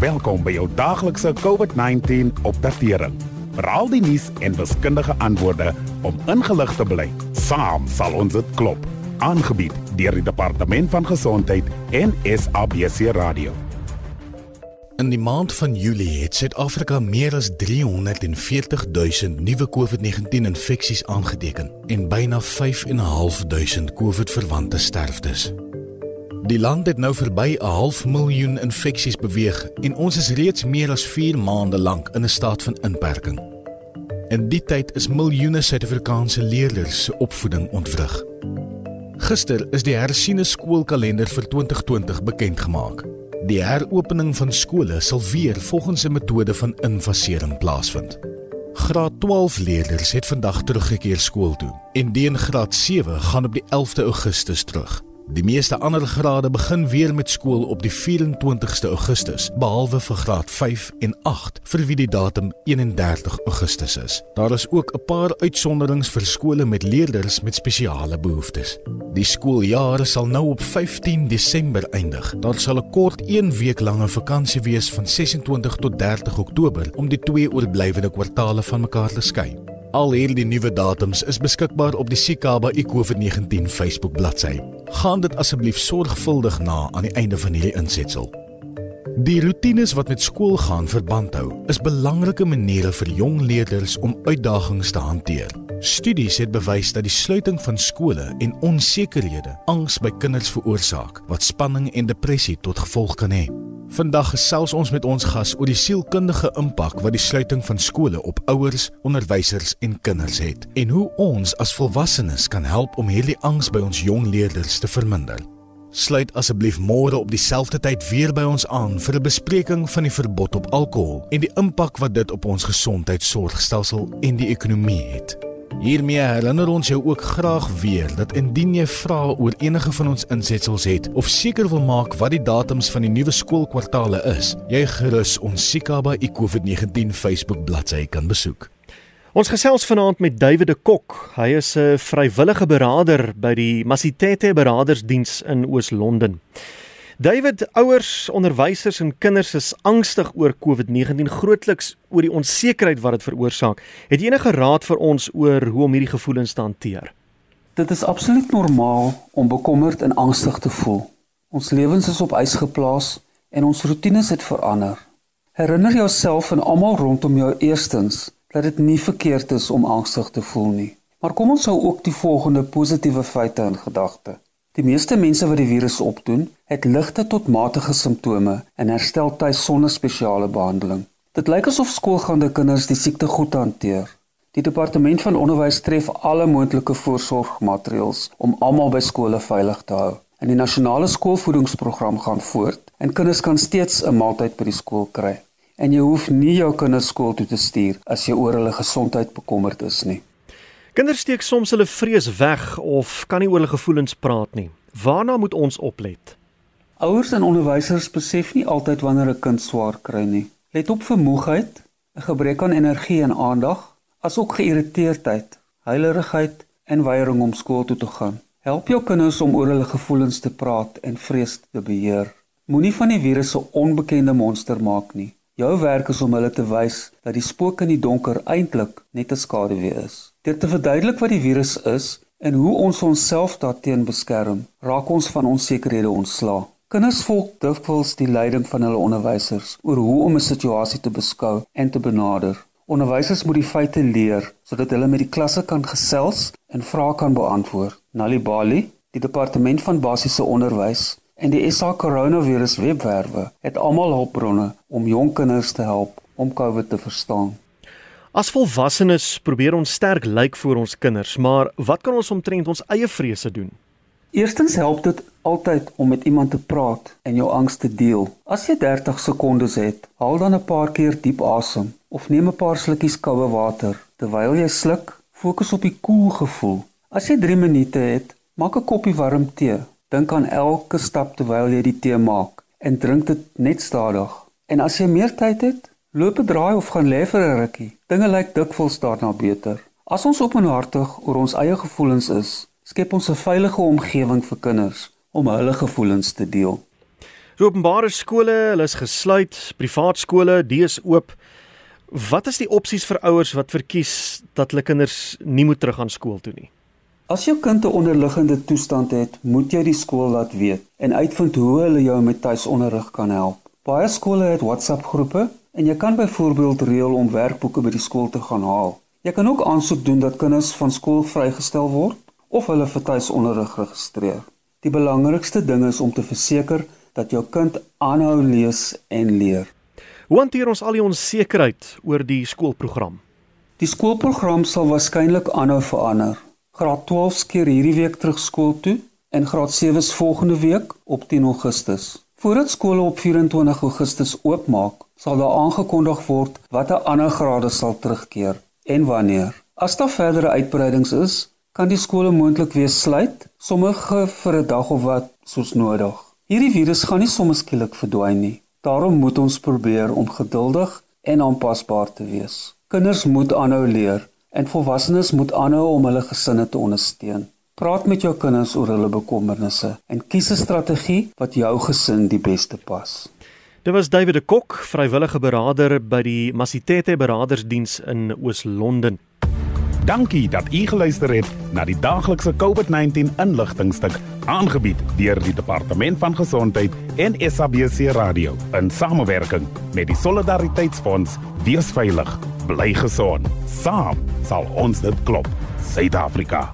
Welkom by jou daaglikse COVID-19 opdatering. Veral die nuus en wiskundige antwoorde om ingelig te bly. Saam sal ons dit klop. Aangebied deur die Departement van Gesondheid en SABC Radio. In die maand van Julie het Suid-Afrika meer as 340 000 nuwe COVID-19 infeksies aangeteken en byna 5.500 COVID-verwante sterftes. Die land het nou verby 'n half miljoen infeksies beweeg en ons is reeds meer as 4 maande lank in 'n staat van inperking. In die tyd is miljoene Suid-Afrikaanse leerders se opvoeding ontwrig. Gister is die hersiene skoolkalender vir 2020 bekend gemaak. Die heropening van skole sal weer volgens 'n metode van infasering plaasvind. Graad 12 leerders het vandag teruggekeer skool toe en die in graad 7 gaan op die 11de Augustus terug. Die meeste ander grade begin weer met skool op die 24ste Augustus, behalwe vir graad 5 en 8 vir wie die datum 31 Augustus is. Daar is ook 'n paar uitsonderings vir skole met leerders met spesiale behoeftes. Die skooljaar sal nou op 15 Desember eindig. Daar sal 'n kort 1 week lange vakansie wees van 26 tot 30 Oktober om die twee oorblywende kwartaale van mekaar te skei. Al hierdie nuwe datums is beskikbaar op die Sikaba COVID-19 Facebook bladsy. Gaan dit asseblief sorgvuldig na aan die einde van hierdie insetsel. Die rotines wat met skool gaan verband hou, is belangrike maniere vir jong leerders om uitdagings te hanteer. Studies het bewys dat die sluiting van skole en onsekerhede angs by kinders veroorsaak wat spanning en depressie tot gevolg kan hê. Vandag gesels ons met ons gas oor die sielkundige impak wat die sluiting van skole op ouers, onderwysers en kinders het en hoe ons as volwassenes kan help om hierdie angs by ons jong leerders te verminder. Sluit asseblief môre op dieselfde tyd weer by ons aan vir 'n bespreking van die verbod op alkohol en die impak wat dit op ons gesondheidsorgstelsel en die ekonomie het. Hiermee herinner ons jou ook graag weer dat indien jy vrae oor enige van ons insetsels het of seker wil maak wat die datums van die nuwe skoolkwartaale is, jy gerus ons Sikaba COVID-19 Facebook bladsy kan besoek. Ons gesels vanaand met David de Kok. Hy is 'n vrywillige beraader by die Masitete Beradersdiens in Oos-London. David, ouers, onderwysers en kinders is angstig oor COVID-19, grootliks oor die onsekerheid wat dit veroorsaak. Het jy enige raad vir ons oor hoe om hierdie gevoelens te hanteer? Dit is absoluut normaal om bekommerd en angstig te voel. Ons lewens is op ys geplaas en ons roetines het verander. Herinner jouself en almal rondom jou eerstens dat dit nie verkeerd is om angstig te voel nie. Maar kom ons hou ook die volgende positiewe feite in gedagte. Die meeste mense wat die virus opdoen, het ligte tot matige simptome en herstel tuis sonder spesiale behandeling. Dit lyk asof skoolgaande kinders die siekte goed hanteer. Die departement van onderwys tref alle moontlike voorsorgmaatreëls om almal by skole veilig te hou. En die nasionale skoolvoedingsprogram gaan voort en kinders kan steeds 'n maaltyd by die skool kry. En jy hoef nie jou kinders skool toe te stuur as jy oor hulle gesondheid bekommerd is nie. Kinders steek soms hulle vrees weg of kan nie oor hulle gevoelens praat nie. Waarna moet ons oplet? Ouers en onderwysers besef nie altyd wanneer 'n kind swaar kry nie. Let op vir moegheid, 'n gebrek aan energie en aandag, asook geïrriteerdheid, huilerigheid en weiering om skool toe te gaan. Help jou kinders om oor hulle gevoelens te praat en vrees te beheer. Moenie van die virus 'n onbekende monster maak nie. Jou werk is om hulle te wys dat die spook in die donker eintlik net 'n skaduwee is. Deur te verduidelik wat die virus is en hoe ons onsself daarteen beskerm, raak ons van onsekerhede ontslae. Kinders volg dikwels die leiding van hulle onderwysers oor hoe om 'n situasie te beskou en te benader. Onderwysers moet die feite leer sodat hulle met die klasse kan gesels en vrae kan beantwoord. Nali Bali, die departement van basiese onderwys, en die SA koronavirus webwerwe het almal hulpbronne om jong kinders te help om COVID te verstaan. As volwassenes probeer ons sterk lyk vir ons kinders, maar wat kan ons omtrent ons eie vrese doen? Eerstens help dit altyd om met iemand te praat en jou angs te deel. As jy 30 sekondes het, haal dan 'n paar keer diep asem of neem 'n paar slukkies koue water. Terwyl jy sluk, fokus op die koel cool gevoel. As jy 3 minute het, maak 'n koppie warm tee Dink aan elke stap terwyl jy die tee maak en drink dit net stadig. En as jy meer tyd het, loop 'n draai of gaan lê vir 'n rukkie. Dinge lyk dikwels daarna beter. As ons openhartig oor ons eie gevoelens is, skep ons 'n veilige omgewing vir kinders om hulle gevoelens te deel. So openbare skole, hulle is gesluit, privaat skole, die is oop. Wat is die opsies vir ouers wat verkies dat hulle kinders nie moet terug aan skool toe nie? As jou kind 'n onderliggende toestand het, moet jy die skool laat weet en uitvind hoe hulle jou met tuisonderrig kan help. Baie skole het WhatsApp-groepe en jy kan byvoorbeeld reël om werkboeke by die skool te gaan haal. Jy kan ook aansoek doen dat kinders van skool vrygestel word of hulle vir tuisonderrig registreer. Die belangrikste ding is om te verseker dat jou kind aanhou lees en leer. Hoe hanteer ons al die onsekerheid oor die skoolprogram? Die skoolprogram sal waarskynlik aanhou verander. Graad 12 skeer hierdie week terug skool toe en graad 7 s volgende week op 10 Augustus. Voordat skole op 24 Augustus oopmaak, sal daar aangekondig word watter ander grade sal terugkeer en wanneer. As daar verdere uitbreidings is, kan die skole moontlik weer sluit, sommige vir 'n dag of wat soos nodig. Hierdie virus gaan nie sommer skielik verdwyn nie. Daarom moet ons probeer om geduldig en aanpasbaar te wees. Kinders moet aanhou leer en volwassenes moet aanhou om hulle gesinne te ondersteun. Praat met jou kinders oor hulle bekommernisse en kies 'n strategie wat jou gesin die beste pas. Dit was David de Kok, vrywillige beraader by die Masitete Beradersdiens in Oos-London. Dankie dat u geluister het na die daaglikse COVID-19 inligtingstuk aangebied deur die Departement van Gesondheid en SABC Radio in samewerking met die Solidariteitsfonds. Wees veilig, bly gesond. Saam sal ons dit klop. Suid-Afrika.